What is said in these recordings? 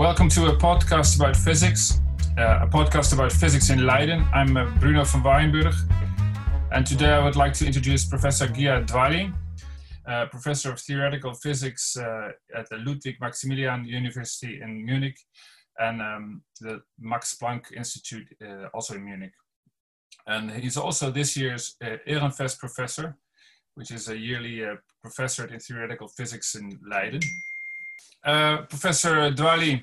Welcome to a podcast about physics, uh, a podcast about physics in Leiden. I'm uh, Bruno van Waaienburg, and today I would like to introduce Professor Gia Dvali, uh, Professor of Theoretical Physics uh, at the Ludwig Maximilian University in Munich and um, the Max Planck Institute, uh, also in Munich. And he's also this year's uh, Ehrenfest Professor, which is a yearly professorate in theoretical physics in Leiden. Uh, professor Dvali,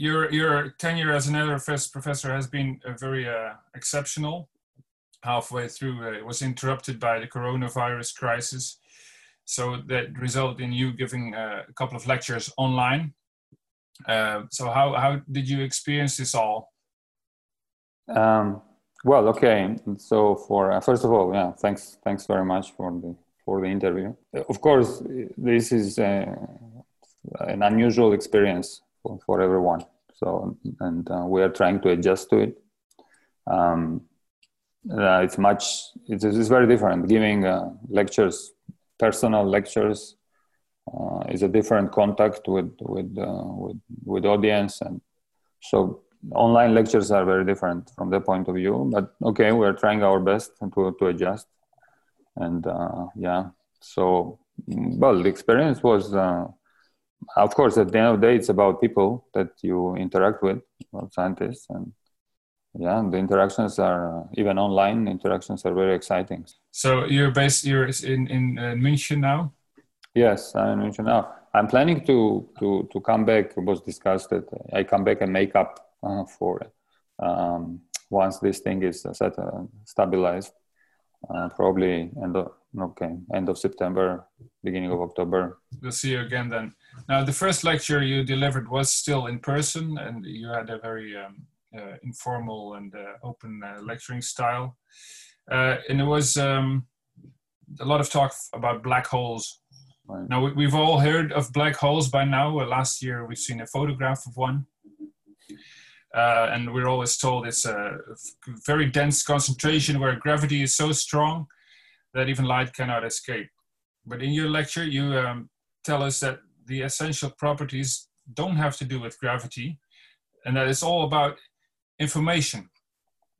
your, your tenure as an Ehrenfest Professor has been uh, very uh, exceptional. Halfway through, uh, it was interrupted by the coronavirus crisis. So that resulted in you giving uh, a couple of lectures online. so how, how did you experience this all? Um, well, okay. So for uh, first of all, yeah, thanks, thanks very much for the for the interview. Of course, this is uh, an unusual experience for, for everyone. So, and uh, we are trying to adjust to it. Um, uh, it's much. It's, it's, very different. Giving uh, lectures, personal lectures, uh, is a different contact with with with with audience, and so online lectures are very different from that point of view but okay we're trying our best to, to adjust and uh, yeah so well the experience was uh, of course at the end of the day it's about people that you interact with scientists and yeah the interactions are even online interactions are very exciting. So you're based you're in in uh, münchen now? Yes i'm in münchen now. I'm planning to to to come back. It was discussed that i come back and make up uh, for um, once this thing is set uh, stabilized uh, probably end of okay end of september beginning of october. We'll see you again then now the first lecture you delivered was still in person and you had a very um, uh, informal and uh, open uh, lecturing style and it was um, a lot of talk about black holes right. now we've all heard of black holes by now last year we've seen a photograph of one uh, and we're always told it's a very dense concentration where gravity is so strong that even light cannot escape. But in your lecture, you um, tell us that the essential properties don't have to do with gravity, and that it's all about information.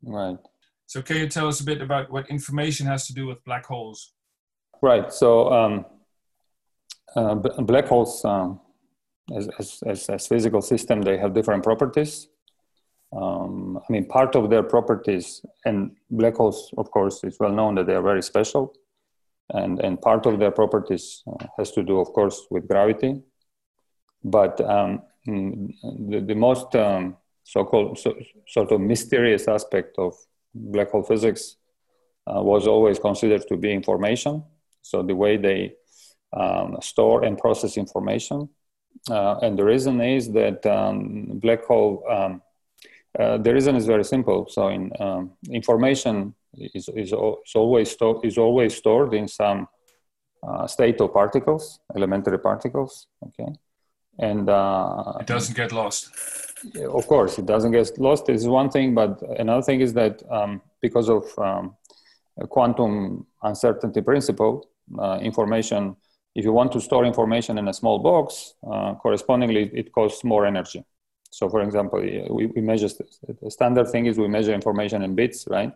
Right. So, can you tell us a bit about what information has to do with black holes? Right. So, um, uh, black holes, um, as, as, as, as physical system, they have different properties um, I mean, part of their properties, and black holes, of course, it's well known that they are very special. And, and part of their properties uh, has to do, of course, with gravity. But um, mm, the, the most um, so called so, sort of mysterious aspect of black hole physics uh, was always considered to be information. So the way they um, store and process information. Uh, and the reason is that um, black hole um, uh, the reason is very simple. So, in um, information is, is, is always sto- is always stored in some uh, state of particles, elementary particles. Okay, and uh, it doesn't get lost. Of course, it doesn't get lost. Is one thing, but another thing is that um, because of um, quantum uncertainty principle, uh, information. If you want to store information in a small box, uh, correspondingly, it costs more energy. So, for example, we, we measure the standard thing is we measure information in bits, right?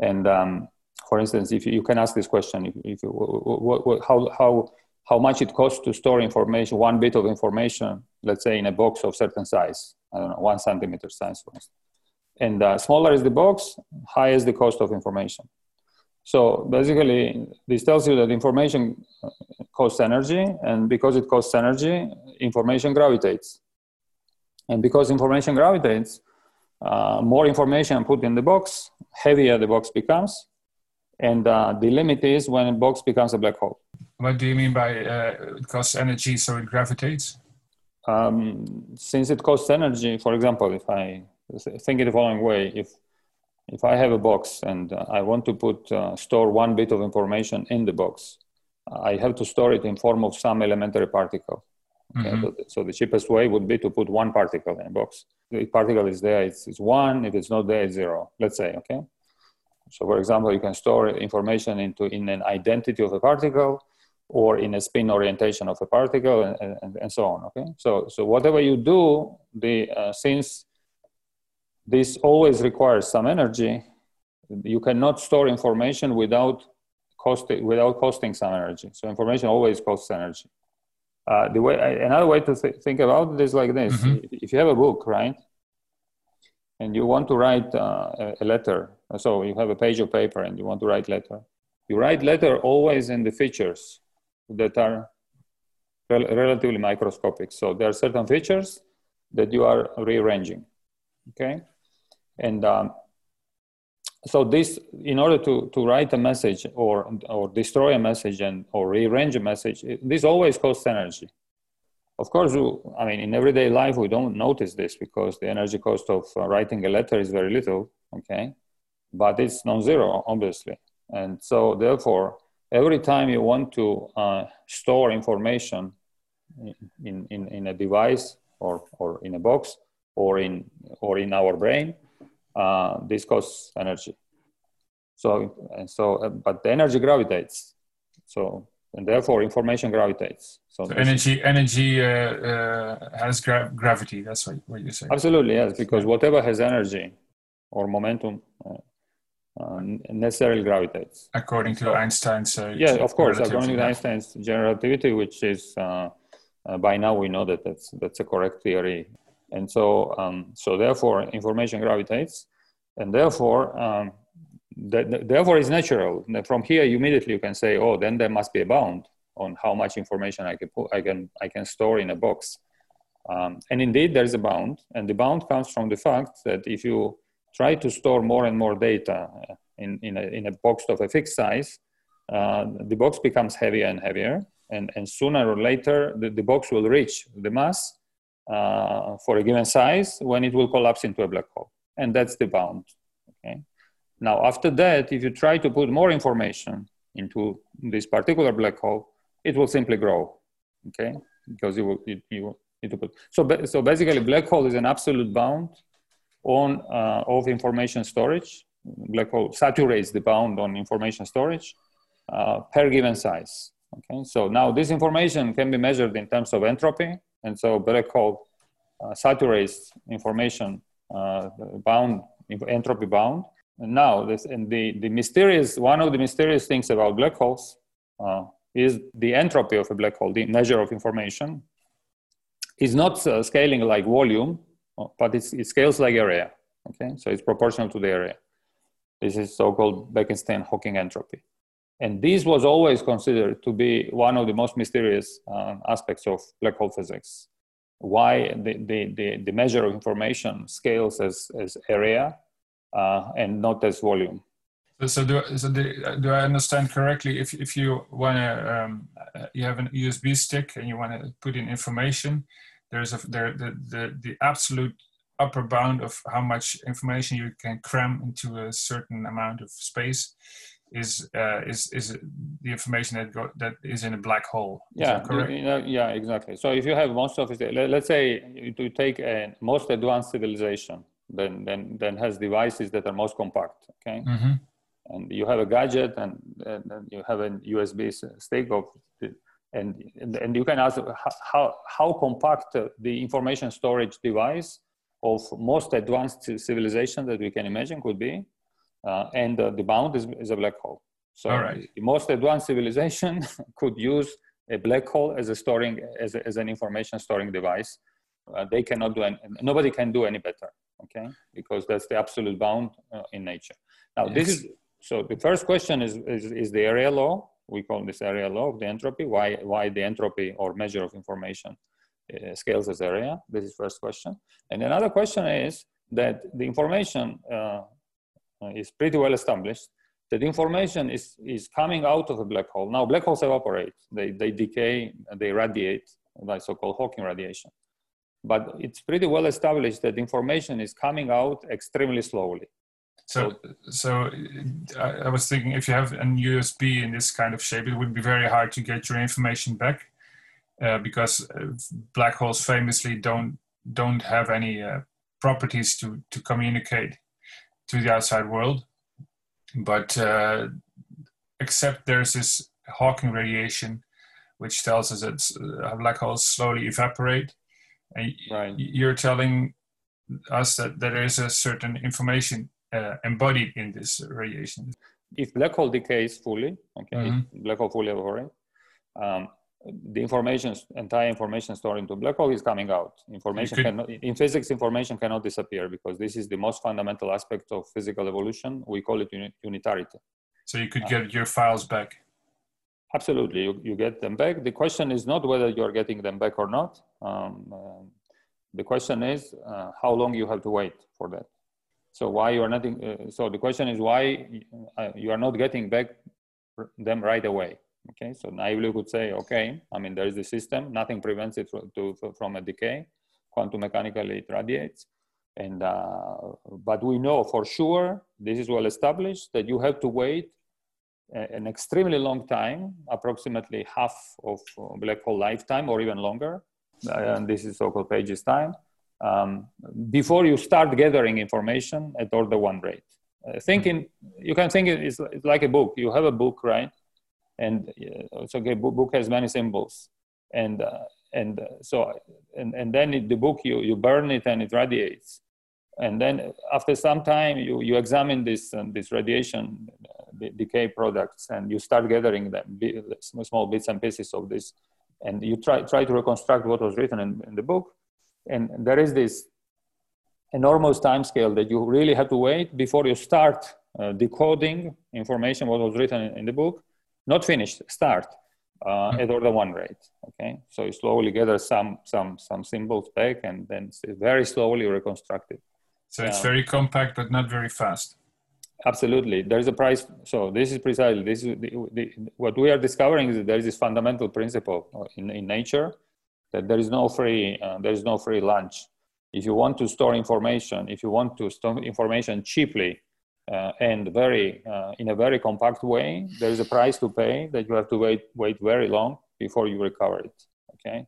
And um, for instance, if you, you, can ask this question, if, if you, what, what, how, how, how much it costs to store information, one bit of information, let's say in a box of certain size, I don't know, one centimeter size, for instance. And uh, smaller is the box, higher is the cost of information. So basically, this tells you that information uh, costs energy, and because it costs energy, information gravitates. And because information gravitates, uh, more information put in the box, heavier the box becomes. And uh, the limit is when a box becomes a black hole. What do you mean by uh, it costs energy, so it gravitates? Um, since it costs energy, for example, if I think it the following way, if if I have a box and uh, I want to put uh, store one bit of information in the box, I have to store it in form of some elementary particle. Mm-hmm. so, so, the cheapest way would be to put one particle in a box. The particle is there, it's, it's one. If it's not there, it's zero. Let's say, okay. So, for example, you can store information into in an identity of a particle. or in a spin orientation of a particle and, and, and so on okay so so whatever you do the uh, since this always requires some energy you cannot store information without costing without costing some energy so information always costs energy uh, the way another way to th- think about it is like this mm-hmm. if you have a book right and you want to write uh, a, a letter so you have a page of paper and you want to write letter you write letter always in the features that are rel- relatively microscopic. So there are certain features that you are rearranging. Okay, and um, so this, in order to, to write a message or or destroy a message and or rearrange a message, this always costs energy. Of course, I mean, in everyday life, we don't notice this because the energy cost of uh, writing a letter is very little. Okay, but it's non-zero, obviously, and so therefore every time you want to uh, store information in, in, in a device or, or in a box or in, or in our brain, uh, this costs energy. So, and so, uh, but the energy gravitates. So, and therefore information gravitates. So, so energy, energy uh, uh, has gra- gravity. That's what, what you say. Absolutely, yes, because whatever has energy or momentum uh, uh, necessarily gravitates. According to Einstein's. Uh, yeah, of course, according to Einstein's general relativity, which is uh, uh, by now we know that that's that's a correct theory, and so um, so therefore information gravitates, and therefore. Um, that, therefore, it's natural. From here, immediately you can say, "Oh, then there must be a bound on how much information I can put, I can, I can store in a box." Um, and indeed, there is a bound, and the bound comes from the fact that if you try to store more and more data in, in, a, in a box of a fixed size, uh, the box becomes heavier and heavier. And, and sooner or later, the, the box will reach the mass uh, for a given size when it will collapse into a black hole. And that's the bound. Okay? Now, after that, if you try to put more information into this particular black hole, it will simply grow. Okay? Because you will, you, you need to put. So, so basically, black hole is an absolute bound on uh, of information storage. Black hole saturates the bound on information storage uh, per given size. Okay, so now this information can be measured in terms of entropy, and so black hole uh, saturates information uh, bound, entropy bound. And now this and the the mysterious one of the mysterious things about black holes uh, is the entropy of a black hole, the measure of information, is not uh, scaling like volume, but it scales like area. Okay, so it's proportional to the area. This is so-called Bekenstein-Hawking entropy. And this was always considered to be one of the most mysterious uh, aspects of black hole physics. Why the, the, the, the, measure of information scales as, as area uh, and not as volume. So, do, so do, do, I understand correctly? If, if you want to, um, you have an USB stick and you want to put in information, there's a there the, the the absolute upper bound of how much information you can cram into a certain amount of space is uh, is is the information that go, that is in a black hole. Yeah, you know, yeah, exactly. So if you have most of it, let, us say you take a most advanced civilization, then then then has devices that are most compact. Okay, mm-hmm. and you have a gadget and, and, and you have a USB stick of and, and you can ask how, how compact the information storage device of most advanced civilization that we can imagine could be. Uh, and uh, the bound is, is, a black hole. So right. the most advanced civilization could use a black hole as a storing, as, a, as an information storing device. Uh, they cannot do, any, nobody can do any better, okay? Because that's the absolute bound uh, in nature. Now yes. this is, so the first question is, is, is the area law we call this area law of the entropy, why, why the entropy or measure of information uh, scales as area. This is first question. And another question is that the information uh, is pretty well established that information is, is coming out of a black hole. Now, black holes evaporate, they, they decay, they radiate by so-called Hawking radiation. But it's pretty well established that information is coming out extremely slowly. So, so I, I was thinking if you have an USB in this kind of shape, it would be very hard to get your information back uh, because uh, black holes famously don't don't have any uh, properties to to communicate to the outside world. But uh, except there's this Hawking radiation, which tells us that uh, black holes slowly evaporate. And right. you're telling us that there is a certain information uh, embodied in this radiation. If black hole decays fully, okay, mm-hmm. black hole fully evaporates, um, the information, entire information stored into black hole is coming out. Information could, cannot, in physics, information cannot disappear because this is the most fundamental aspect of physical evolution. We call it unitarity. So you could uh, get your files back. Absolutely, you, you get them back. The question is not whether you're getting them back or not. Um, uh, the question is uh, how long you have to wait for that. So why you are not? Uh, so the question is why uh, you are not getting back them right away. Okay, so naively could say, okay, I mean there is a system, nothing prevents it from, to, from a decay. Quantum mechanically it radiates, and uh, but we know for sure this is well established that you have to wait an extremely long time, approximately half of black hole lifetime or even longer, and this is so-called Page's time, um, before you start gathering information at order one rate. Uh, thinking, you can think it's like a book. You have a book, right? And uh, it's okay, book has many symbols. And, uh, and uh, so, and, and then it, the book, you, you burn it and it radiates. And then after some time, you, you examine this, uh, this radiation uh, decay products and you start gathering them, small bits and pieces of this and you try, try to reconstruct what was written in, in the book. And there is this enormous time scale that you really have to wait before you start uh, decoding information what was written in, the book. Not finished, start uh, mm-hmm. at order one rate. Okay, so you slowly gather some some some symbols back, and then very slowly reconstruct it. So it's uh, very compact, but not very fast. Absolutely, there is a price. So this is precisely this is the, the, what we are discovering is that there is this fundamental principle in, in nature that there is no free uh, there is no free lunch. If you want to store information, if you want to store information cheaply uh, and very uh, in a very compact way, there is a price to pay that you have to wait wait very long before you recover it. Okay,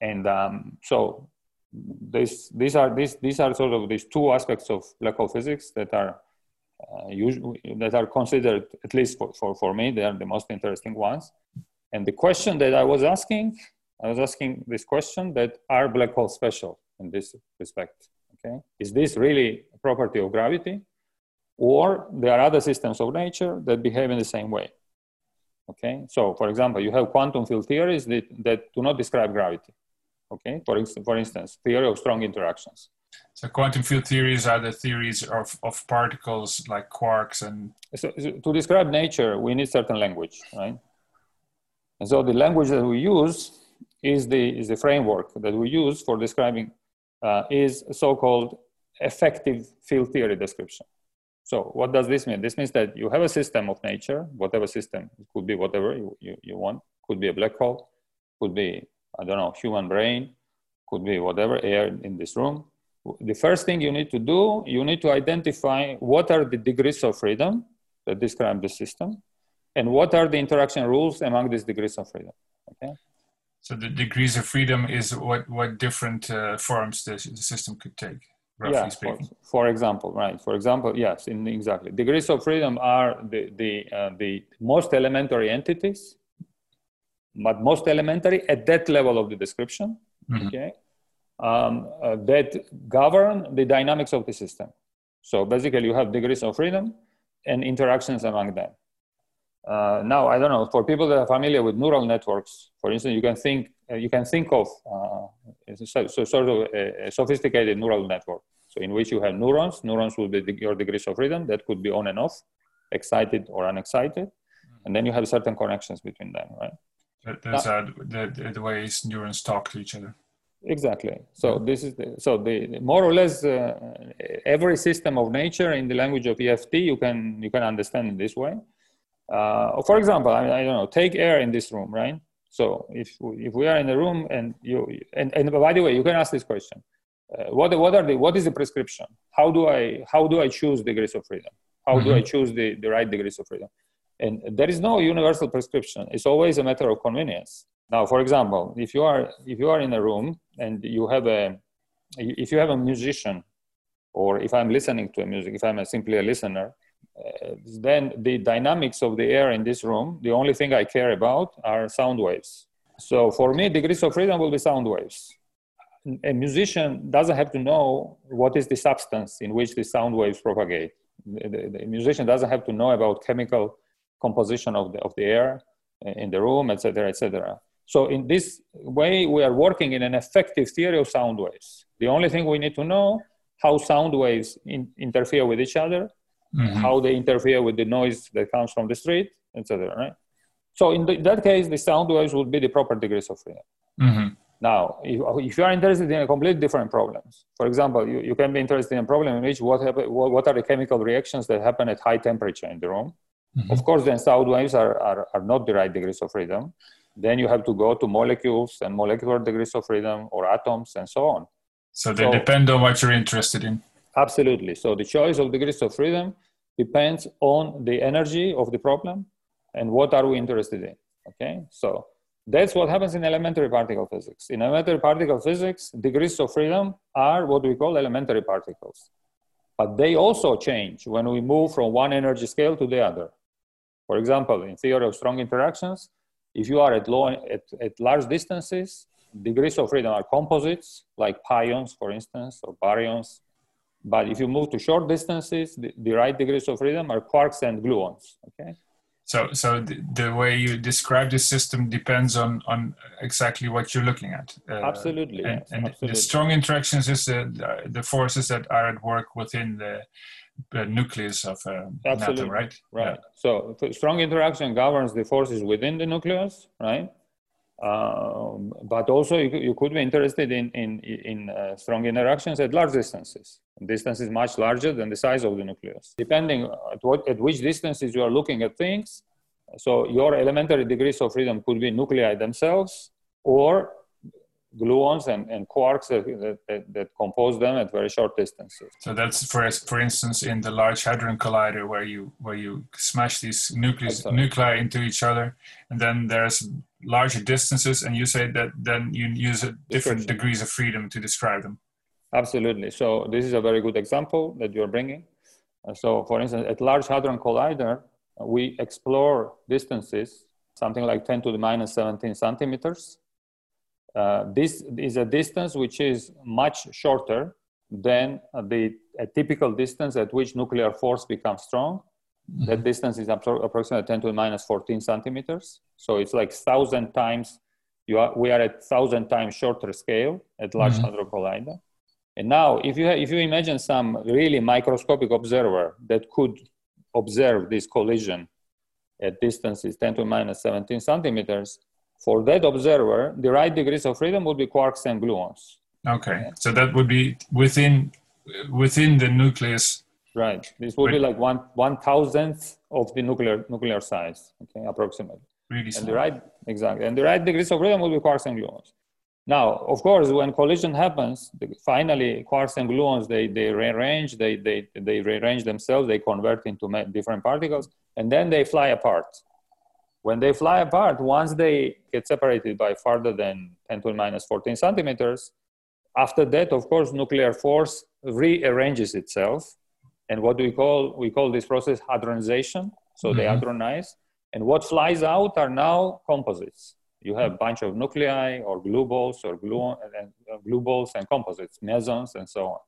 and um, so this these are these these are sort of these two aspects of black hole physics that are uh, usually, that are considered, at least for, for, for me, they are the most interesting ones. And the question that I was asking, I was asking this question that are black holes special in this respect? Okay, is this really a property of gravity? Or there are other systems of nature that behave in the same way? Okay, so for example, you have quantum field theories that, that do not describe gravity. Okay, for, for instance, theory of strong interactions. So quantum field theories are the theories of, of particles like quarks and. So, so to describe nature, we need certain language, right? And so the language that we use is the, is the framework that we use for describing uh, is so-called effective field theory description. So what does this mean? This means that you have a system of nature, whatever system, it could be whatever you, you, you want, could be a black hole, could be, I don't know, human brain, could be whatever, air in this room, the first thing you need to do, you need to identify what are the degrees of freedom that describe the system and what are the interaction rules among these degrees of freedom. Okay. So the degrees of freedom is what, what different uh, forms the, the system could take, yeah. For, for, example, right. For example, yes, in, exactly. Degrees of freedom are the, the, uh, the most elementary entities, but most elementary at that level of the description. Mm-hmm. Okay um, uh, that govern the dynamics of the system. So basically, you have degrees of freedom and interactions among them. Uh, now, I don't know for people that are familiar with neural networks. For instance, you can think uh, you can think of uh, so, so, sort of a, a, sophisticated neural network. So in which you have neurons. Neurons will be your degrees of freedom that could be on and off, excited or unexcited, and then you have certain connections between them, right? That's now, the, the ways neurons talk to each other. Exactly. So this is the, so the more or less uh, every system of nature in the language of EFT you can you can understand in this way. Uh, for example, I, I, don't know, take air in this room, right? So if if we are in a room and you and, and by the way, you can ask this question: uh, What what are the what is the prescription? How do I how do I choose degrees of freedom? How mm-hmm. do I choose the the right degrees of freedom? And there is no universal prescription. It's always a matter of convenience. Now, for example, if you are if you are in a room and you have a if you have a musician, or if I'm listening to a music, if I'm a, simply a listener, uh, then the dynamics of the air in this room, the only thing I care about are sound waves. So for me, degrees of freedom will be sound waves. A musician doesn't have to know what is the substance in which the sound waves propagate. The, the, the musician doesn't have to know about chemical composition of the, of the air in the room, etc., etc. So in this way, we are working in an effective theory of sound waves. The only thing we need to know how sound waves in, interfere with each other mm-hmm. how they interfere with the noise that comes from the street, etc. Right? So in, the, in, that case, the sound waves would be the proper degrees of freedom. Mm-hmm. Now, if, if, you are interested in a completely different problems, for example, you, you can be interested in a problem in which what, happen, what, what, are the chemical reactions that happen at high temperature in the room. Mm-hmm. Of course, then sound waves are, are, are not the right degrees of freedom. Then you have to go to molecules and molecular degrees of freedom or atoms and so on. So they so, depend on what you're interested in. Absolutely. So the choice of degrees of freedom depends on the energy of the problem and what are we interested in. Okay, so that's what happens in elementary particle physics. In elementary particle physics, degrees of freedom are what we call elementary particles. But they also change when we move from one energy scale to the other. For example, in theory of strong interactions, if you are at, low, at, at large distances, degrees of freedom are composites, like pions, for instance, or baryons, but if you move to short distances, the, the right degrees of freedom are quarks and gluons. Okay. So, so the, the, way you describe the system depends on on exactly what you're looking at. Uh, absolutely. And, yes, and absolutely. the strong interactions is the the forces that are at work within the, the nucleus of a absolutely. atom, right? Right. Yeah. So, strong interaction governs the forces within the nucleus, right? Um, but also you, you, could be interested in, in, in uh, strong interactions at large distances. Distances much larger than the size of the nucleus. Depending at, what, at which distances you are looking at things, so your elementary degrees of freedom could be nuclei themselves or gluons and, and quarks that, that, that, compose them at very short distances. So that's for for instance in the Large Hadron Collider where you where you smash these nucleus, nuclei into each other, and then there's larger distances, and you say that then you use different degrees of freedom to describe them. Absolutely. So this is a very good example that you're bringing. So for instance, at Large Hadron Collider, we explore distances something like 10 to the minus 17 centimeters uh, this is a distance which is much shorter than the typical distance at which nuclear force becomes strong. That distance is approximately 10 to the minus 14 centimeters. So it's like thousand times. You are, we are at thousand times shorter scale at Large mm-hmm. Hadron Collider. And now, if you, if you imagine some really microscopic observer that could observe this collision at distances 10 to the minus 17 centimeters, for that observer, the right degrees of freedom would be quarks and gluons. Okay, so that would be within within the nucleus. Right. This would be like one one thousandth of the nuclear nuclear size. Okay, approximately. Really small. And the right exactly, and the right degrees of freedom would be quarks and gluons. Now, of course, when collision happens, finally quarks and gluons they they rearrange, they they they rearrange themselves, they convert into different particles, and then they fly apart. When they fly apart, once they get separated by farther than 10 to the minus 14 centimeters, after that, of course, nuclear force rearranges itself. And what do we call, we call this process hadronization. So mm-hmm. they hadronize. And what flies out are now composites. You have a bunch of nuclei or glue balls or glue, and, uh, glue balls and composites, mesons and so on.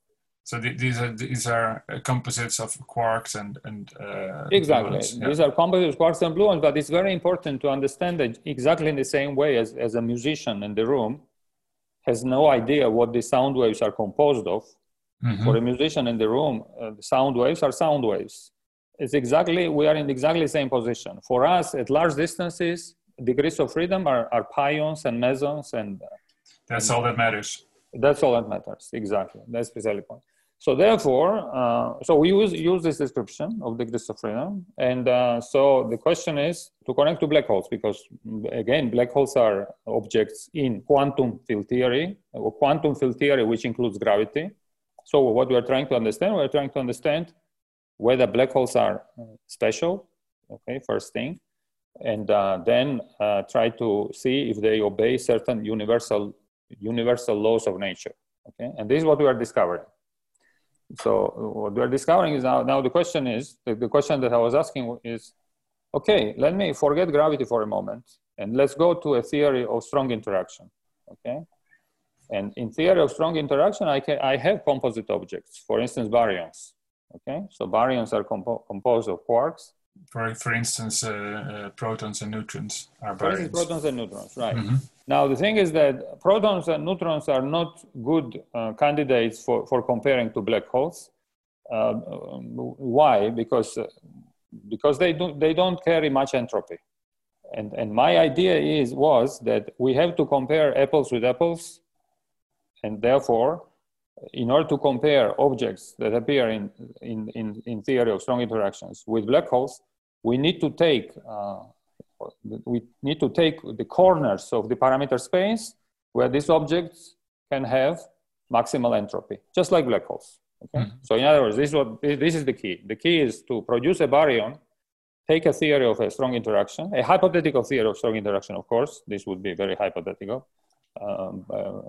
So th- these are these are uh, composites of quarks and and uh, exactly. Yeah. These are composites of quarks and gluons, but it's very important to understand that exactly in the same way as, as a musician in the room has no idea what the sound waves are composed of. Mm-hmm. For a musician in the room, uh, the sound waves are sound waves. It's exactly we are in exactly the same position. For us, at large distances, degrees of freedom are, are pions and mesons, and uh, that's and, all that matters. That's all that matters. Exactly. That's precisely point. So therefore, uh, so we use, use this description of degrees of freedom. And uh, so the question is to connect to black holes, because again, black holes are objects in quantum field theory, or quantum field theory, which includes gravity. So what we are trying to understand, we're trying to understand whether black holes are uh, special, okay, first thing. And uh, then uh, try to see if they obey certain universal, universal laws of nature, okay? And this is what we are discovering. So what we're discovering is now, now the question is, the, the question that I was asking is, okay, let me forget gravity for a moment and let's go to a theory of strong interaction, okay? And in theory of strong interaction, I, can, I have composite objects, for instance, baryons, okay? So baryons are compo composed of quarks. For, for instance, uh, uh, protons and neutrons are baryons. Instance, protons and neutrons, right. Mm -hmm. Now, the thing is that protons and neutrons are not good uh, candidates for, for comparing to black holes. Uh, why? Because, uh, because they, do, they don't carry much entropy. And, and my idea is, was that we have to compare apples with apples. And therefore, in order to compare objects that appear in, in, in, in theory of strong interactions with black holes, we need to take uh, we need to take the corners of the parameter space where these objects can have maximal entropy, just like black holes. Okay? Mm-hmm. So in other words, this is, what, this is the key. The key is to produce a baryon, take a theory of a strong interaction, a hypothetical theory of strong interaction, of course. This would be very hypothetical, um,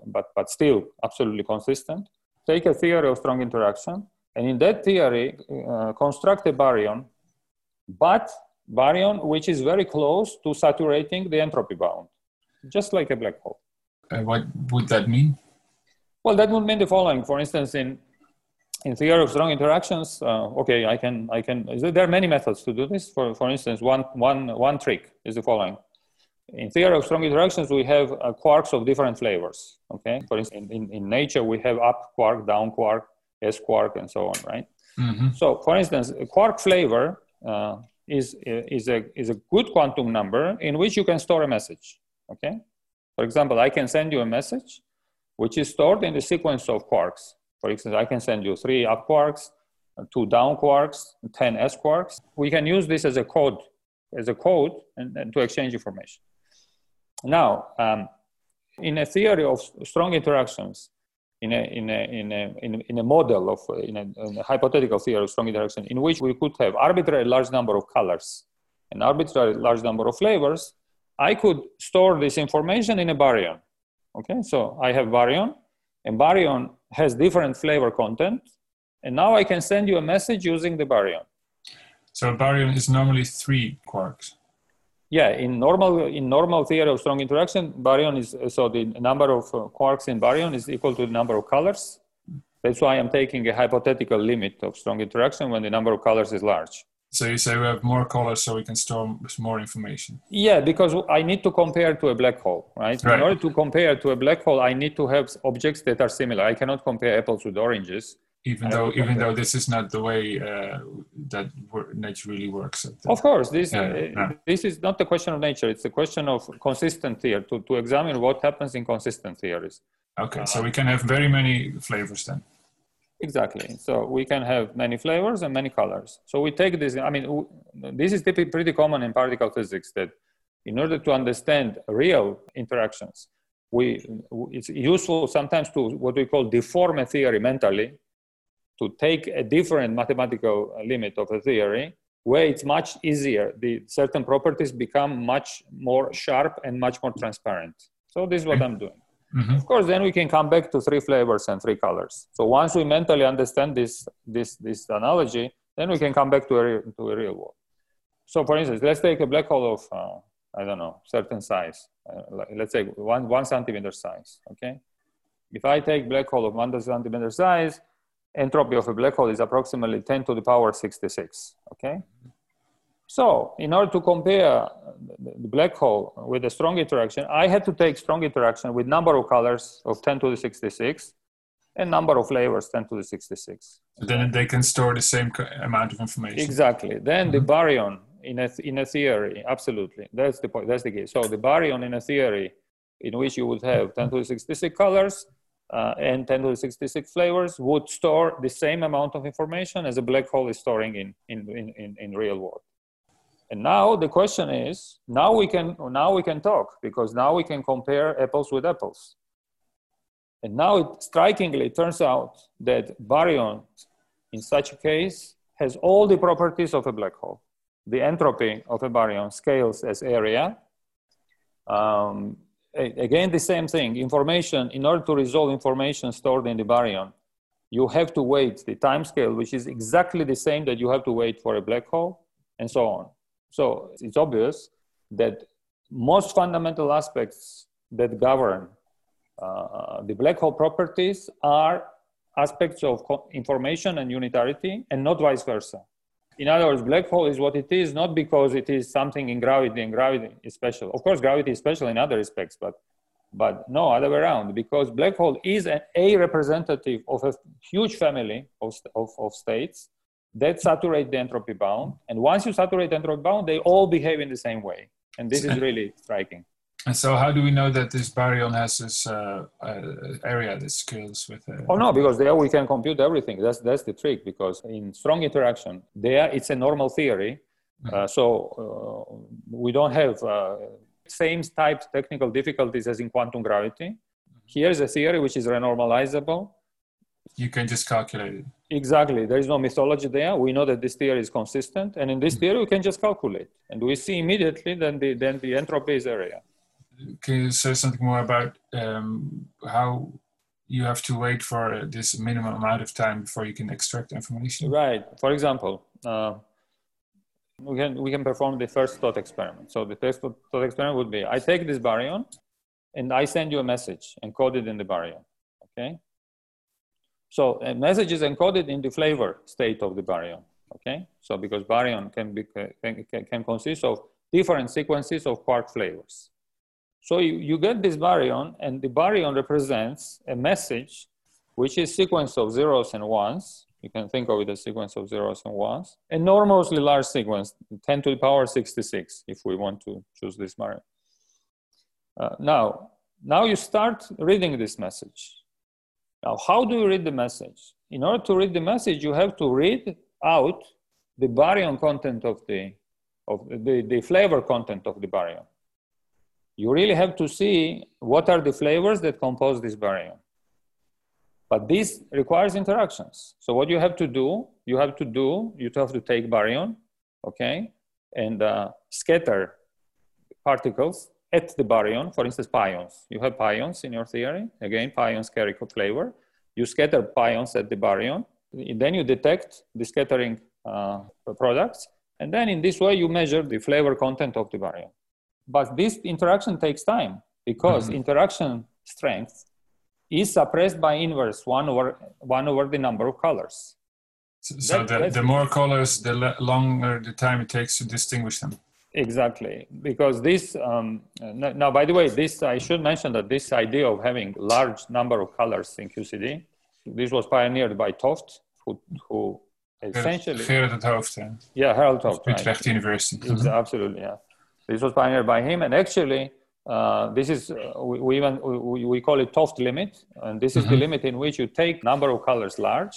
but, but still absolutely consistent. Take a theory of strong interaction, and in that theory, uh, construct a baryon, but baryon which is very close to saturating the entropy bound, just like a black hole. Uh, what would that mean? Well, that would mean the following. For instance, in in theory of strong interactions, uh, okay, I can, I can, there are many methods to do this. For, for instance, one, one, one trick is the following. In theory of strong interactions, we have uh, quarks of different flavors, okay? For instance, in, in, nature, we have up quark, down quark, S quark, and so on, right? Mm-hmm. So, for instance, a quark flavor uh, is, is, a, is a good quantum number in which you can store a message, okay? For example, I can send you a message which is stored in the sequence of quarks. For instance, I can send you three up quarks, two down quarks, 10 S quarks. We can use this as a code, as a code and, and to exchange information. Now, um, in a theory of strong interactions, in a, in a, in a, in a, in a model of, in a, in a hypothetical theory of strong interaction, in which we could have arbitrary large number of colors and arbitrary large number of flavors, I could store this information in a baryon. Okay, so I have baryon, and baryon has different flavor content. And now I can send you a message using the baryon. So a baryon is normally three quarks. Yeah, in normal in normal theory of strong interaction, baryon is so the number of uh, quarks in baryon is equal to the number of colors. That's why I'm taking a hypothetical limit of strong interaction when the number of colors is large. So you say we have more colors so we can store more information. Yeah, because I need to compare to a black hole, right? right? In order to compare to a black hole, I need to have objects that are similar. I cannot compare apples with oranges. Even though, even though this is not the way uh, that nature really works. Of course, this yeah, uh, yeah. this is not the question of nature. It's a question of consistent theory to to examine what happens in consistent theories. Okay, uh, so we can have very many flavors then. Exactly. So we can have many flavors and many colors. So we take this, I mean, this is typically pretty common in particle physics that in order to understand real interactions, we, it's useful sometimes to what we call deform a theory mentally, to take a different mathematical limit of a theory where it's much easier. The certain properties become much more sharp and much more transparent. So this is what I'm doing. Mm-hmm. Of course, then we can come back to three flavors and three colors. So once we mentally understand this, this, this analogy, then we can come back to a, to a real world. So for instance, let's take a black hole of, uh, I don't know, certain size. Uh, let's say one, one centimeter size, okay? If I take black hole of one centimeter size, entropy of a black hole is approximately 10 to the power 66, okay? So in order to compare the black hole with a strong interaction, I had to take strong interaction with number of colors of 10 to the 66 and number of flavors 10 to the 66. Then they can store the same amount of information. Exactly. Then mm-hmm. the baryon in a, in a theory, absolutely. That's the point. That's the case. So the baryon in a theory in which you would have 10 to the 66 colors uh, and 10 to the 66 flavors would store the same amount of information as a black hole is storing in, in, in, in real world. And now the question is, now we can now we can talk because now we can compare apples with apples. And now it strikingly turns out that baryon in such a case has all the properties of a black hole. The entropy of a baryon scales as area. Um, again, the same thing, information, in order to resolve information stored in the baryon, you have to wait the time scale, which is exactly the same that you have to wait for a black hole, and so on. So it's obvious that most fundamental aspects that govern uh, the black hole properties are aspects of information and unitarity and not vice versa. In other words, black hole is what it is, not because it is something in gravity and gravity is special. Of course, gravity is special in other respects, but, but no, other way around, because black hole is an, a representative of a huge family of, of, of states that saturate the entropy bound. And once you saturate the entropy bound, they all behave in the same way. And this is really striking. And so, how do we know that this baryon has this uh, uh, area that scales with? Uh, oh no, because there we can compute everything. That's that's the trick. Because in strong interaction, there it's a normal theory, mm-hmm. uh, so uh, we don't have uh, same type technical difficulties as in quantum gravity. Mm-hmm. Here's a theory which is renormalizable. You can just calculate it. Exactly. There is no mythology there. We know that this theory is consistent, and in this mm-hmm. theory we can just calculate, and we see immediately then the then the entropy is area can you say something more about um, how you have to wait for this minimum amount of time before you can extract information? Right. For example, uh, we can we can perform the first thought experiment. So the first thought experiment would be: I take this baryon, and I send you a message encoded in the baryon. Okay. So a message is encoded in the flavor state of the baryon. Okay. So because baryon can be can, can consist of different sequences of quark flavors. So you, you get this baryon, and the baryon represents a message, which is sequence of zeros and ones. You can think of it as sequence of zeros and ones. Enormously large sequence, 10 to the power 66, if we want to choose this baryon. Uh, now, now you start reading this message. Now, how do you read the message? In order to read the message, you have to read out the baryon content of the, of the, the flavor content of the baryon you really have to see what are the flavors that compose this baryon. But this requires interactions. So what you have to do, you have to do, you have to take baryon, okay, and uh, scatter particles at the baryon, for instance, pions. You have pions in your theory. Again, pions carry flavor. You scatter pions at the baryon. Then you detect the scattering uh, products. And then in this way, you measure the flavor content of the baryon. But this interaction takes time because mm-hmm. interaction strength is suppressed by inverse one over one over the number of colors. So, so that, the, the more colors, the le- longer the time it takes to distinguish them. Exactly, because this. Um, now, by the way, this I should mention that this idea of having large number of colors in QCD, this was pioneered by 't Hooft, who, who essentially Gerard 't Hooft. Yeah, yeah Harold 't Hooft. Utrecht right. University. Mm-hmm. Absolutely, yeah. This was pioneered by him, and actually, uh, this is uh, we, we, even we, we, call it 't Hooft limit, and this is mm-hmm. the limit in which you take number of colors large,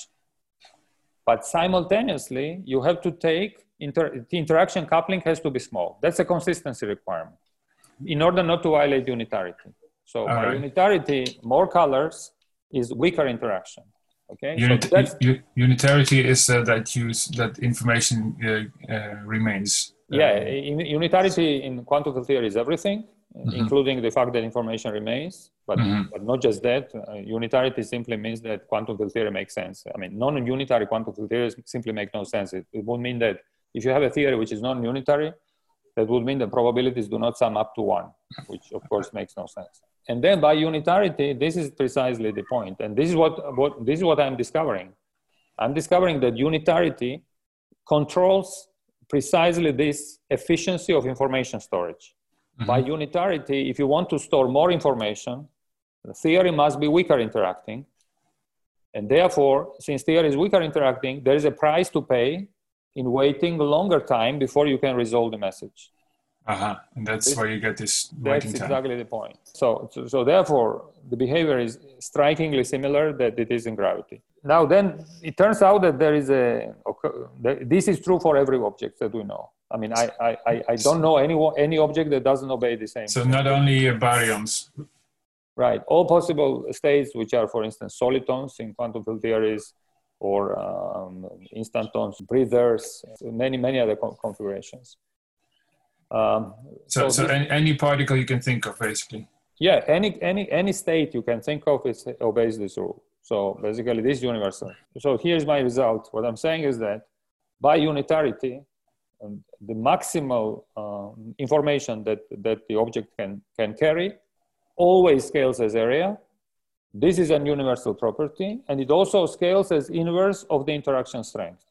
but simultaneously you have to take inter- the interaction coupling has to be small. That's a consistency requirement in order not to violate unitarity. So All by right. unitarity, more colors is weaker interaction. Okay. Unit, so unitarity is uh, that use that information uh, uh, remains yeah, um, in, unitarity in quantum theory is everything, mm-hmm. including the fact that information remains. But, mm-hmm. but not just that. Uh, unitarity simply means that quantum theory makes sense. I mean, non-unitary quantum theories simply make no sense. It, it would mean that if you have a theory which is non-unitary, that would mean the probabilities do not sum up to one, which of course makes no sense. And then by unitarity, this is precisely the. And this is what, what this is what I'm discovering. I'm discovering that unitarity controls precisely this efficiency of information storage. Mm-hmm. By unitarity, if you want to store more information, the theory must be weaker interacting. And therefore, since theory is weaker interacting, there is a price to pay in waiting a longer time before you can resolve the message. Uh-huh. And that's this, where you get this waiting That's exactly the point. So, so, so, therefore, the behavior is strikingly similar that it is in gravity. Now, then it turns out that there is a, this is true for every object that we know. I mean, I, I, I don't know any, any object that doesn't obey the same. So not only baryons. Right. All possible states, which are, for instance, solitons in quantum field theories, or um, instantons, breathers, many, many other configurations. Um, so, so, so any, any, particle you can think of, basically. Yeah, any any any state you can think of is obeys this rule. So basically, this is universal. So here's my result. What I'm saying is that by unitarity, um, the maximal uh, information that, that the object can, can carry always scales as area. This is a universal property, and it also scales as inverse of the interaction strength.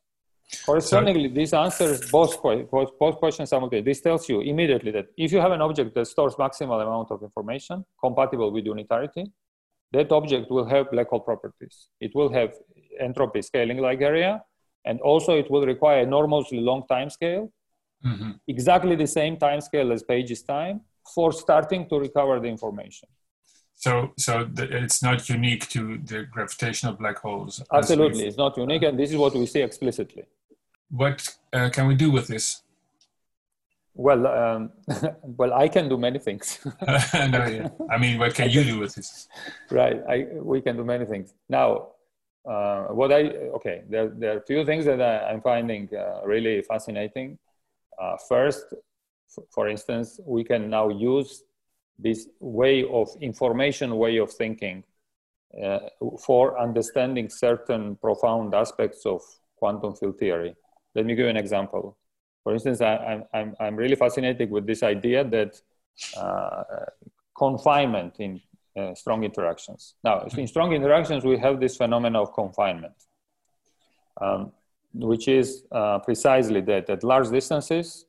Correspondingly, this answers both, both, both questions simultaneously. This tells you immediately that if you have an object that stores maximal amount of information compatible with unitarity, that object will have black hole properties. It will have entropy scaling like area, and also it will require enormously long time scale, mm-hmm. exactly the same time scale as Page's time for starting to recover the information. So, so the, it's not unique to the gravitational black holes. Absolutely, it's not unique, and this is what we see explicitly. What uh, can we do with this? Well, um, well, I can do many things. no, yeah. I mean, what can you do with this? Right, I, we can do many things. Now, uh, what I okay, there, there are a few things that I, am finding uh, really fascinating. Uh, first, for instance, we can now use this way of information way of thinking uh, for understanding certain profound aspects of quantum field theory. Let me give you an example. For instance, I, I'm, I'm really fascinated with this idea that uh, confinement in uh, strong interactions. Now, in strong interactions, we have this phenomenon of confinement, um, which is uh, precisely that at large distances,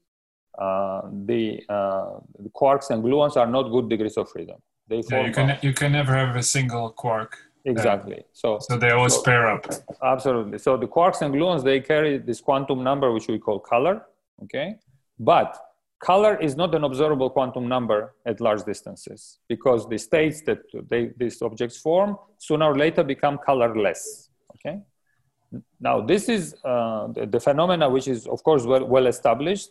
uh, the, uh, the, quarks and gluons are not good degrees of freedom. They yeah, you can you can never have a single quark. Exactly. so so they always so, pair up. Absolutely. So the quarks and gluons they carry this quantum number which we call color. Okay, but color is not an observable quantum number at large distances because the states that they, these objects form sooner or later become colorless. Okay. Now this is uh, the, the, phenomena which is of course well, well established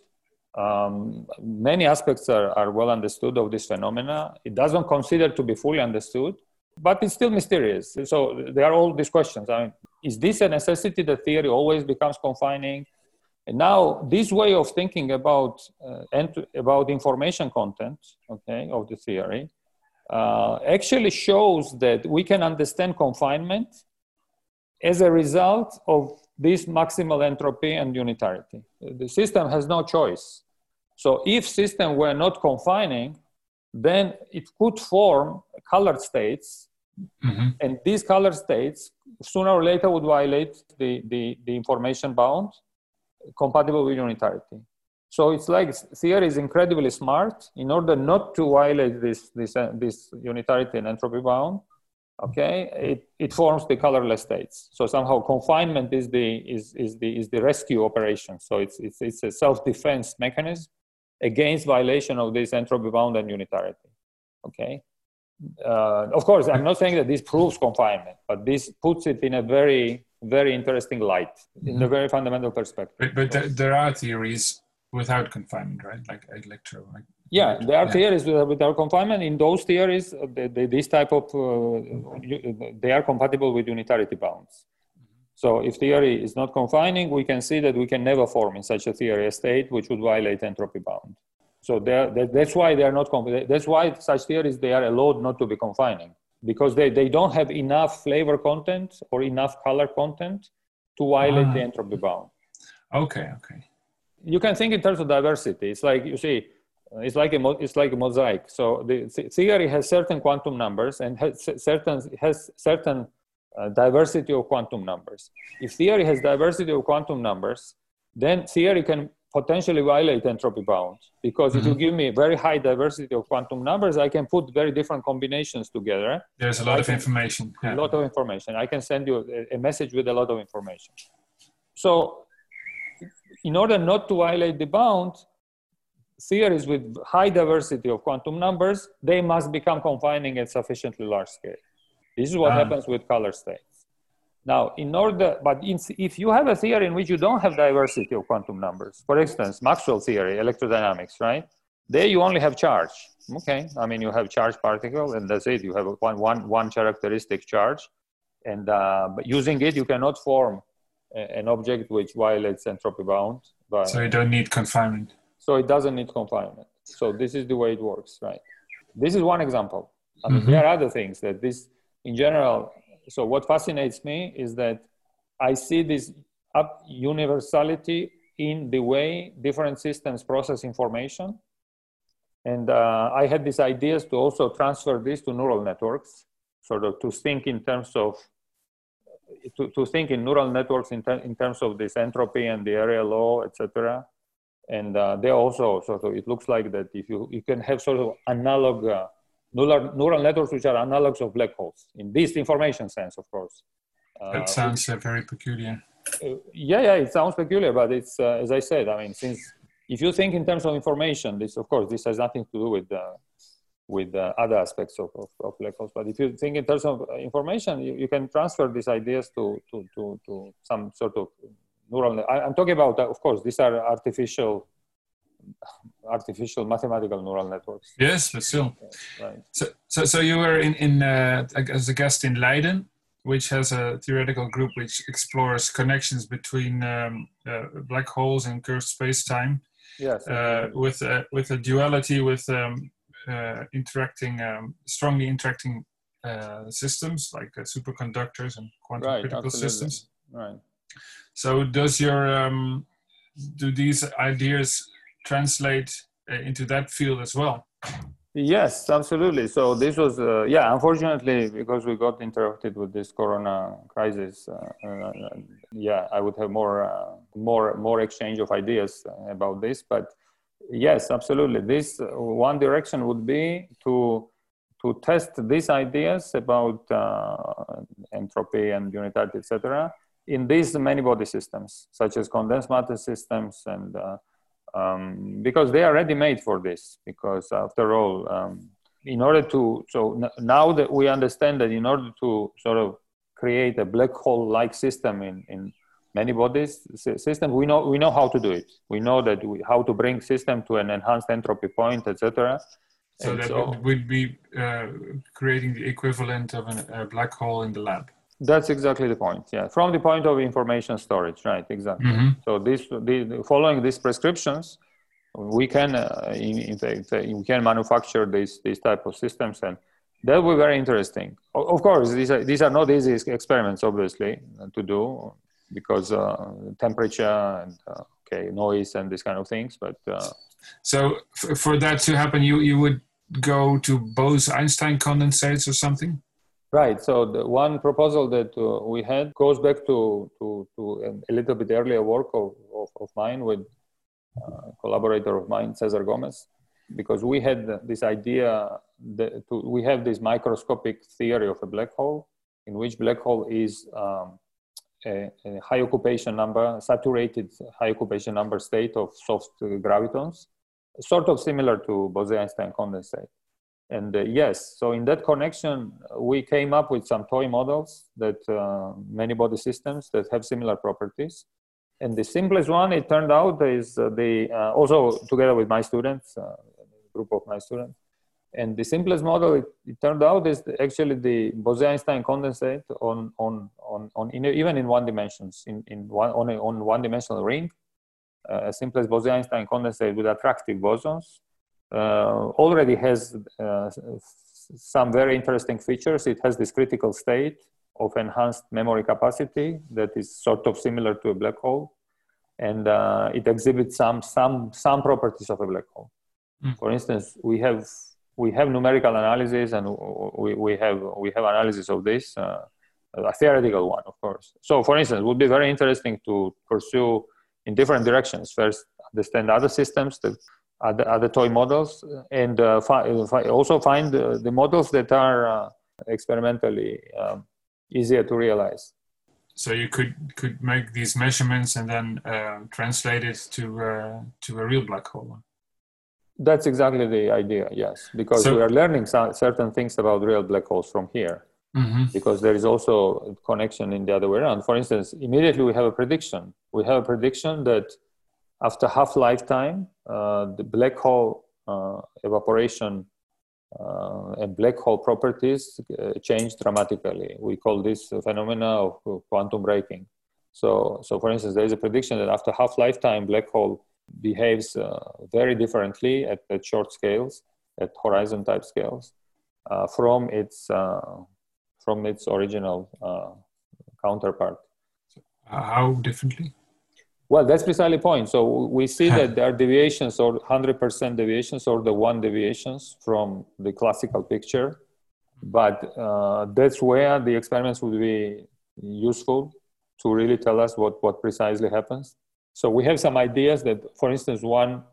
um, many aspects are, are well understood of this phenomena. It doesn't consider to be fully understood, but it's still mysterious. So there are all these questions. I mean, is this a necessity that theory always becomes confining? And now this way of thinking about uh, ent- about information content, okay, of the theory, uh, actually shows that we can understand confinement as a result of this maximal entropy and unitarity. The system has no choice. So if system were not confining, then it could form colored states. Mm-hmm. And these colored states sooner or later would violate the, the, the information bound compatible with unitarity. So it's like theory is incredibly smart in order not to violate this, this, uh, this unitarity and entropy bound. Okay, it, it forms the colorless states. So somehow confinement is the, is, is the, is the rescue operation. So it's, it's, it's a self-defense mechanism against violation of this entropy bound and unitarity. Okay. Uh, of course, I'm not saying that this proves confinement, but this puts it in a very, very interesting light, in a mm-hmm. very fundamental perspective. But, but there, there are theories without confinement, right? Like electro. Like yeah, there are yeah. theories without confinement. In those theories, uh, the, the, this type of uh, they are compatible with unitarity bounds. So if theory is not confining, we can see that we can never form in such a theory a state which would violate entropy bound. So that, that's why they are not, that's why such theories, they are allowed not to be confining because they, they don't have enough flavor content or enough color content to violate the ah. entropy bound. Okay, okay. You can think in terms of diversity. It's like, you see, it's like a, it's like a mosaic. So the theory has certain quantum numbers and has certain, has certain uh, diversity of quantum numbers. If theory has diversity of quantum numbers, then theory can potentially violate entropy bounds because mm-hmm. if you mm-hmm. give me very high diversity of quantum numbers, I can put very different combinations together. There's a lot I of can, information. Yeah. A lot of information. I can send you a, a message with a lot of information. So, in order not to violate the bound, theories with high diversity of quantum numbers, they must become confining at sufficiently large scale. This is what um, happens with color states. Now, in order, but in, if you have a theory in which you don't have diversity of quantum numbers, for instance, Maxwell theory, electrodynamics, right? There you only have charge. Okay, I mean you have charge particle, and that's it. You have one one one characteristic charge, and uh, but using it, you cannot form a, an object which violates entropy bound. But, so you don't need confinement. So it doesn't need confinement. So this is the way it works, right? This is one example. I mean, mm-hmm. there are other things that this in general, so what fascinates me is that I see this universality in the way different systems process information. And uh, I had these ideas to also transfer this to neural networks, sort of to think in terms of, to, to think in neural networks in, ter in terms of this entropy and the area law, etc. And uh, they also sort of, it looks like that if you, you can have sort of analog uh, neural, neural networks which are analogs of black holes in this information sense, of course. That uh, sounds uh, very peculiar. Uh, yeah, yeah, it sounds peculiar, but it's as I said. I mean, since if you think in terms of information, this of course this has nothing to do with with uh, other aspects of, of, of, black holes. But if you think in terms of information, you, you can transfer these ideas to, to, to, to some sort of neural. I, am talking about, uh, of course, these are artificial artificial mathematical neural networks. Yes, but still. Right. So, so, so you were in, in uh, as a guest in Leiden, which has a theoretical group which explores connections between um, uh, black holes and curved space-time. Yes. Uh, with a, with a duality with um, uh, interacting, um, strongly interacting uh, systems like uh, superconductors and quantum right, critical absolutely. systems. Right. So does your um, do these ideas translate uh, into that field as well. Yes, absolutely. So this was, uh, yeah, unfortunately, because we got interrupted with this Corona crisis, uh, uh, yeah, I would have more, uh, more, more exchange of ideas about this. But yes, absolutely. This uh, one direction would be to to test these ideas about entropy and unitarity, etc., in these many body systems, such as condensed matter systems and um, because they are ready made for this. Because after all, um, in order to, so n- now that we understand that in order to sort of create a black hole like system in, in many bodies system we know we know how to do it we know that we, how to bring system to an enhanced entropy point etc so and that so, would be uh, creating the equivalent of an, a black hole in the lab that's exactly the point. Yeah, from the point of information storage, right? Exactly. Mm-hmm. So this, the, following these prescriptions, we can, uh, in, in fact, uh, we can manufacture these these type of systems, and that will be very interesting. Of course, these are these are not easy experiments, obviously, to do because uh, temperature and uh, okay noise and these kind of things. But uh, so f- for that to happen, you you would go to Bose-Einstein condensates or something. Right. So the one proposal that uh, we had goes back to, to, to a little bit earlier work of, of, of mine with uh, a collaborator of mine, Cesar Gomez, because we had this idea that to, we have this microscopic theory of a black hole in which black hole is um, a, a, high occupation number, saturated high occupation number state of soft gravitons, sort of similar to Bose-Einstein condensate. And uh, yes, so in that connection, we came up with some toy models that uh, many body systems that have similar properties. And the simplest one, it turned out, is uh, the uh, also together with my students, uh, group of my students. And the simplest model, it, it turned out, is actually the Bose-Einstein condensate on on on, on in, even in one dimensions, in in one on a, on one dimensional ring, uh, simplest Bose-Einstein condensate with attractive bosons already has uh, some very interesting features. It has this critical state of enhanced memory capacity that is sort of similar to a black hole, and uh, it exhibits some some some properties of a black hole. Mm. For instance, we have we have numerical analysis and we, we have we have analysis of this uh, a theoretical one of course so for instance it would be very interesting to pursue in different directions first understand other systems that other, other toy models and uh, fi- also find uh, the models that are uh, experimentally um, easier to realize. So you could could make these measurements and then uh, translate it to uh, to a real black hole. That's exactly the idea. Yes, because so, we are learning some, certain things about real black holes from here. Mm-hmm. Because there is also a connection in the other way around. For instance, immediately we have a prediction. We have a prediction that after half lifetime, uh, the black hole uh, evaporation uh, and black hole properties change dramatically. We call this phenomena of quantum breaking. So, so for instance, there is a prediction that after half lifetime, black hole behaves very differently at, at, short scales, at horizon type scales, from its from its original uh, counterpart. How differently? Well, that's precisely the point. So we see that there are deviations or 100% deviations or the one deviations from the classical picture. But uh, that's where the experiments would be useful to really tell us what, what precisely happens. So we have some ideas that, for instance, one,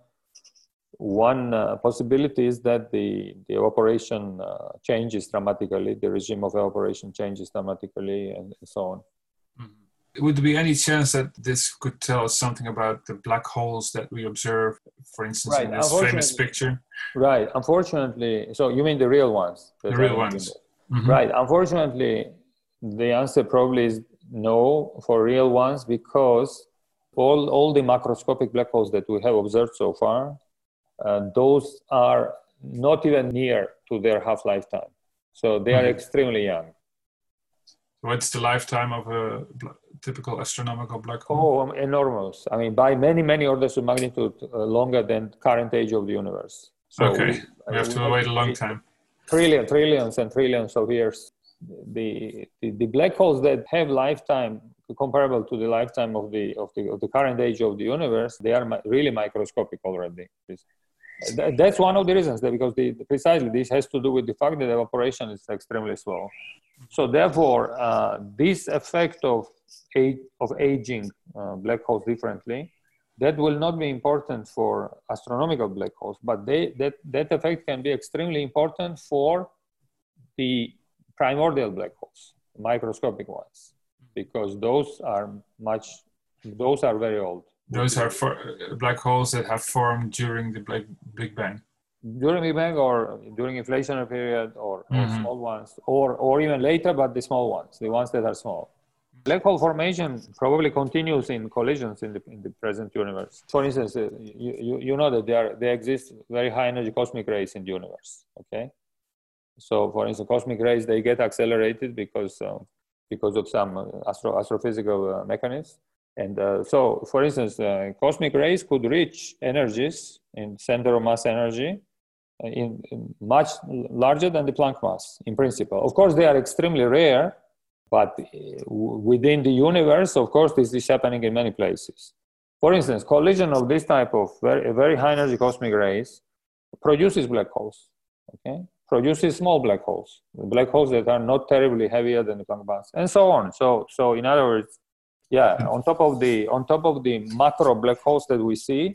one uh, possibility is that the, the evaporation uh, changes dramatically, the regime of evaporation changes dramatically, and, and so on. Would there be any chance that this could tell us something about the black holes that we observe, for instance, right. in this famous picture? Right. Unfortunately, so you mean the real ones? The real ones. Mm-hmm. Right. Unfortunately, the answer probably is no for real ones because all, all the macroscopic black holes that we have observed so far, uh, those are not even near to their half lifetime. So they are mm-hmm. extremely young. What's the lifetime of a typical astronomical black hole? Oh, um, enormous. I mean, by many, many orders of magnitude uh, longer than current age of the universe. So okay, we, we have to wait a long time. Trillion, trillions and trillions of years. The, the, the black holes that have lifetime comparable to the lifetime of the, of the, of the current age of the universe, they are really microscopic already. That's one of the reasons that because the, precisely this has to do with the fact that evaporation is extremely slow. So therefore, uh, this effect of age, of aging uh, black holes differently, that will not be important for astronomical black holes, but they, that, that effect can be extremely important for the primordial black holes, microscopic ones, because those are much, those are very old. Those are for, black holes that have formed during the Big Bang during Big Bang or during inflationary period or, mm-hmm. or, small ones or, or even later, but the small ones, the ones that are small. Black hole formation probably continues in collisions in the, in the present universe. For instance, uh, you, you, you know that there, are there exist very high energy cosmic rays in the universe, okay? So for instance, cosmic rays, they get accelerated because, uh, because of some uh, astro, astrophysical uh, mechanisms. And uh, so, for instance, uh, cosmic rays could reach energies in center of mass energy in, in much larger than the Planck mass in principle. Of course, they are extremely rare, but uh, within the universe, of course, this is happening in many places. For instance, collision of this type of very, very high energy cosmic rays produces black holes, okay? Produces small black holes, black holes that are not terribly heavier than the Planck mass, and so on. So, so in other words, yeah, on top of the on top of the macro black holes that we see,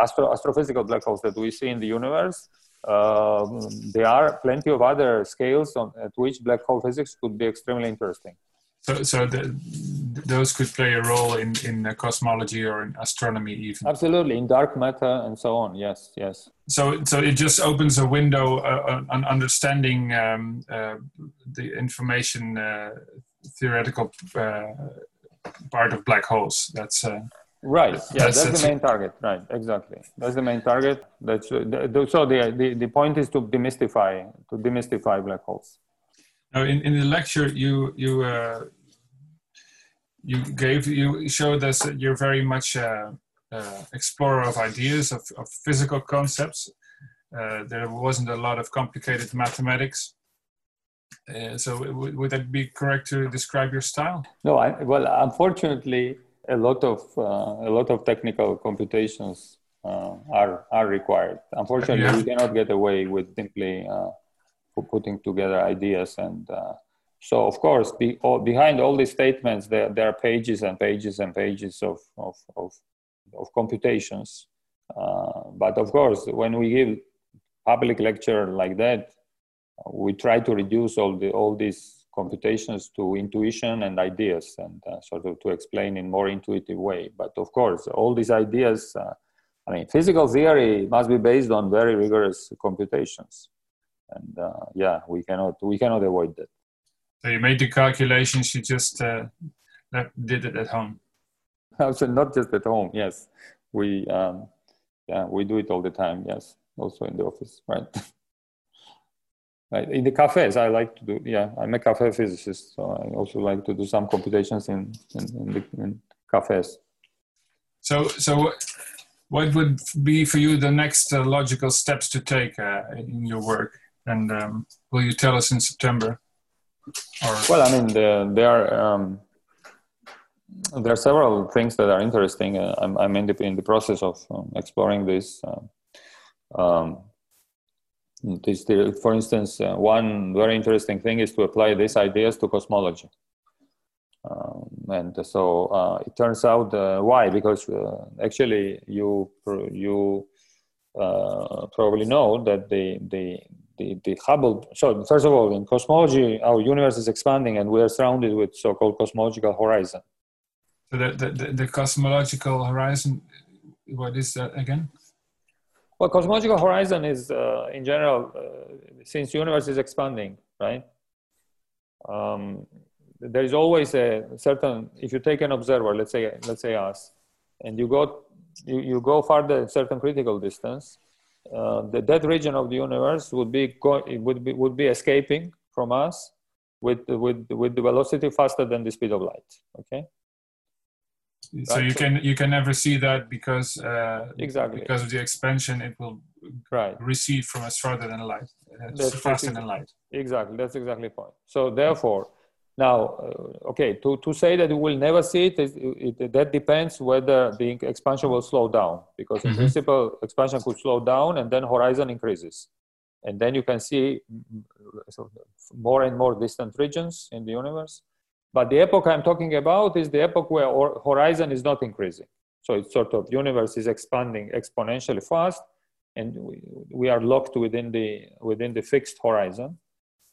astro, astrophysical black holes that we see in the universe, um, there are plenty of other scales on, at which black hole physics could be extremely interesting. So, so the, those could play a role in, in cosmology or in astronomy, even. Absolutely, in dark matter and so on. Yes, yes. So, so it just opens a window uh, on understanding um, uh, the information uh, theoretical uh, part of black holes. That's uh, Right. Yeah, that's, that's the main target. Right. Exactly. That's the main target. That's uh, the, so the, the the point is to demystify to demystify black holes. Now, in, in the lecture, you you uh, you gave you showed us that you're very much uh, uh, explorer of ideas of, of physical concepts. Uh, there wasn't a lot of complicated mathematics. Uh, so, w- would that be correct to describe your style? No, I, well, unfortunately, a lot of uh, a lot of technical computations uh, are are required. Unfortunately, yeah. we cannot get away with simply uh, putting together ideas and. so of course, be, all, behind all these statements, there, there are pages and pages and pages of, of, of, of computations. but of course, when we give public lecture like that, we try to reduce all the all these computations to intuition and ideas and uh, sort of to explain in more intuitive way. But of course all these ideas uh, i mean physical theory must be based on very rigorous computations. And uh, yeah we cannot we cannot avoid that. So you made the calculations you just uh, did it at home? Also not just at home yes. We um, yeah we do it all the time yes. Also in the office right in the cafes i like to do yeah i'm a cafe physicist so i also like to do some computations in in, in, the, in cafes so so what would be for you the next uh, logical steps to take uh, in your work and um, will you tell us in september Or? Well, I mean, the, there are um, there are several things that are interesting. Uh, I'm, I'm in the in the process of um, exploring this. Uh, um, this, for instance, uh, one very interesting thing is to apply these ideas to cosmology. Um, and so uh, it turns out uh, why because uh, actually you you uh, probably know that the, the the the Hubble. So first of all, in cosmology, our universe is expanding, and we are surrounded with so-called cosmological horizon. So the, the, the cosmological horizon, what is that again? Well, cosmological horizon is, uh, in general, uh, since universe is expanding, right? Um, there is always a certain. If you take an observer, let's say, let's say us, and you go, you, you go farther a certain critical distance, uh, the that region of the universe would be go, would be would be escaping from us with with with the velocity faster than the speed of light. Okay so you can you can never see that because uh, exactly. because of the expansion it will right. recede from us further than light that's faster than light. Exactly that's exactly point. So therefore now uh, okay to, to say that we will never see it, it, it, that depends whether the expansion will slow down because in mm-hmm. principle expansion could slow down and then horizon increases. And then you can see more and more distant regions in the universe but the epoch I'm talking about is the epoch where horizon is not increasing. So it's sort of universe is expanding exponentially fast, and we, we are locked within the within the fixed horizon.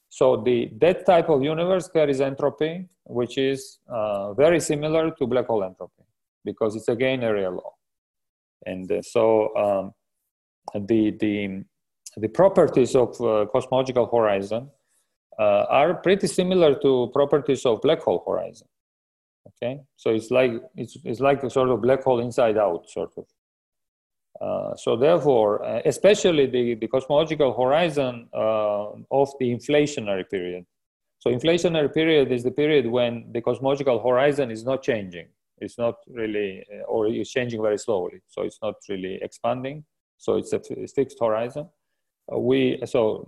So the that type of universe carries entropy, which is uh, very similar to black hole entropy, because it's again area law. And uh, so um, the the the properties of uh, cosmological horizon uh, are pretty similar to properties of black hole horizon. Okay, so it's like it's, it's like a sort of black hole inside out sort of. Uh, so therefore, uh, especially the, the cosmological horizon uh, of the inflationary period. So inflationary period is the period when the cosmological horizon is not changing. It's not really, uh, or it's changing very slowly. So it's not really expanding. So it's a fixed horizon. Uh, we so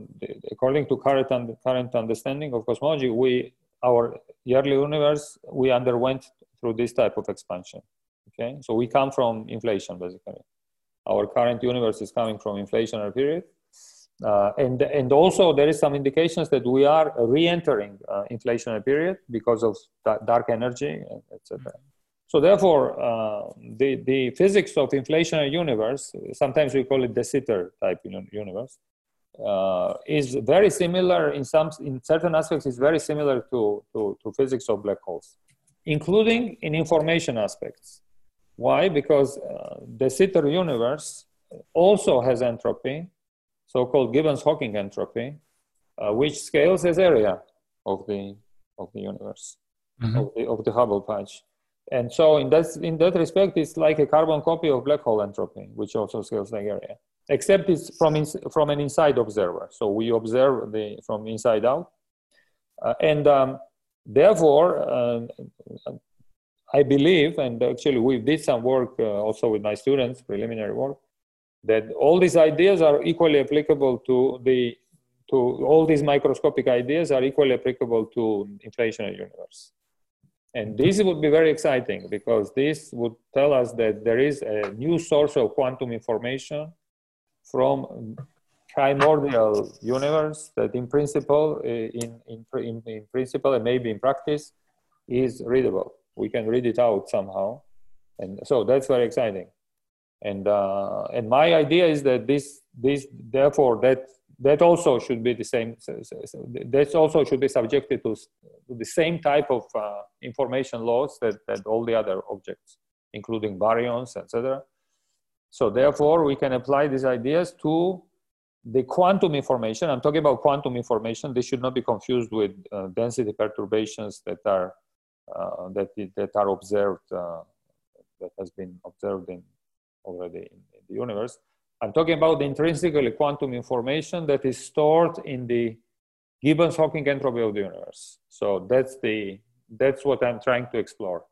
according to current current understanding of cosmology, we our early universe we underwent through this type of expansion. Okay, so we come from inflation basically. Our current universe is coming from inflationary period. Uh, and, and also there is some indications that we are re-entering uh, inflationary period because of dark energy, etc. So therefore, uh, the, the physics of inflationary universe, sometimes we call it de Sitter type universe, uh, is very similar in some, in certain aspects, is very similar to, to, to physics of black holes, including in information aspects. Why? Because uh, de Sitter universe also has entropy, so-called Gibbons-Hawking entropy, uh, which scales as area of the, of the universe, mm-hmm. of, the, of the Hubble patch. And so in that, in that respect, it's like a carbon copy of black hole entropy, which also scales like area, except it's from, from an inside observer. So we observe the, from inside out. Uh, and um, therefore, uh, I believe, and actually we did some work uh, also with my students, preliminary work, that all these ideas are equally applicable to the to all these microscopic ideas are equally applicable to inflationary universe. And this would be very exciting because this would tell us that there is a new source of quantum information from primordial universe that in principle, eh, in, in, in, in principle and maybe in practice is readable. We can read it out somehow. And so that's very exciting. And, uh, and my idea is that this, this therefore that that also should be the same that also should be subjected to, the same type of uh, information laws that, that all the other objects including baryons etc so therefore we can apply these ideas to the quantum information. I'm talking about quantum information. They should not be confused with uh, density perturbations that are uh, that, that are observed uh, that has been observed in already in, in the universe I'm talking about the intrinsically quantum information that is stored in the Gibbons-Hawking entropy of the universe. So that's the that's what I'm trying to explore.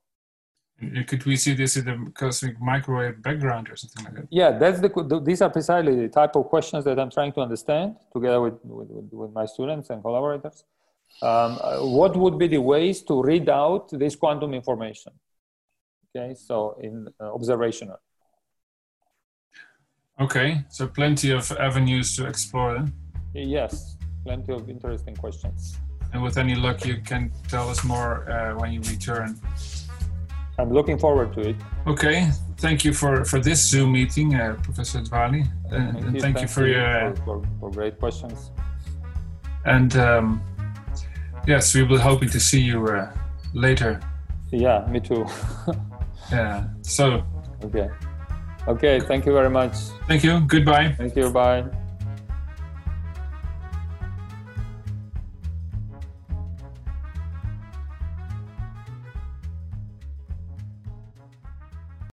Could we see this in the cosmic microwave background or something like that? Yeah, that's the these are precisely the type of questions that I'm trying to understand together with with, with my students and collaborators. Um, uh, what would be the ways to read out this quantum information? Okay, so in uh, observational. Okay, so plenty of avenues to explore then. Yes, plenty of interesting questions. And with any luck, you can tell us more uh, when you return. I'm looking forward to it. Okay, thank you for, for this Zoom meeting, uh, Professor Dvali. Uh, Thank and you, thank you for your. for, for, for great questions. And um, yes, we will hoping to see you uh, later. Yeah, me too. Yeah. So okay. Okay, thank you very much. thank you. Goodbye. Thank you. Bye.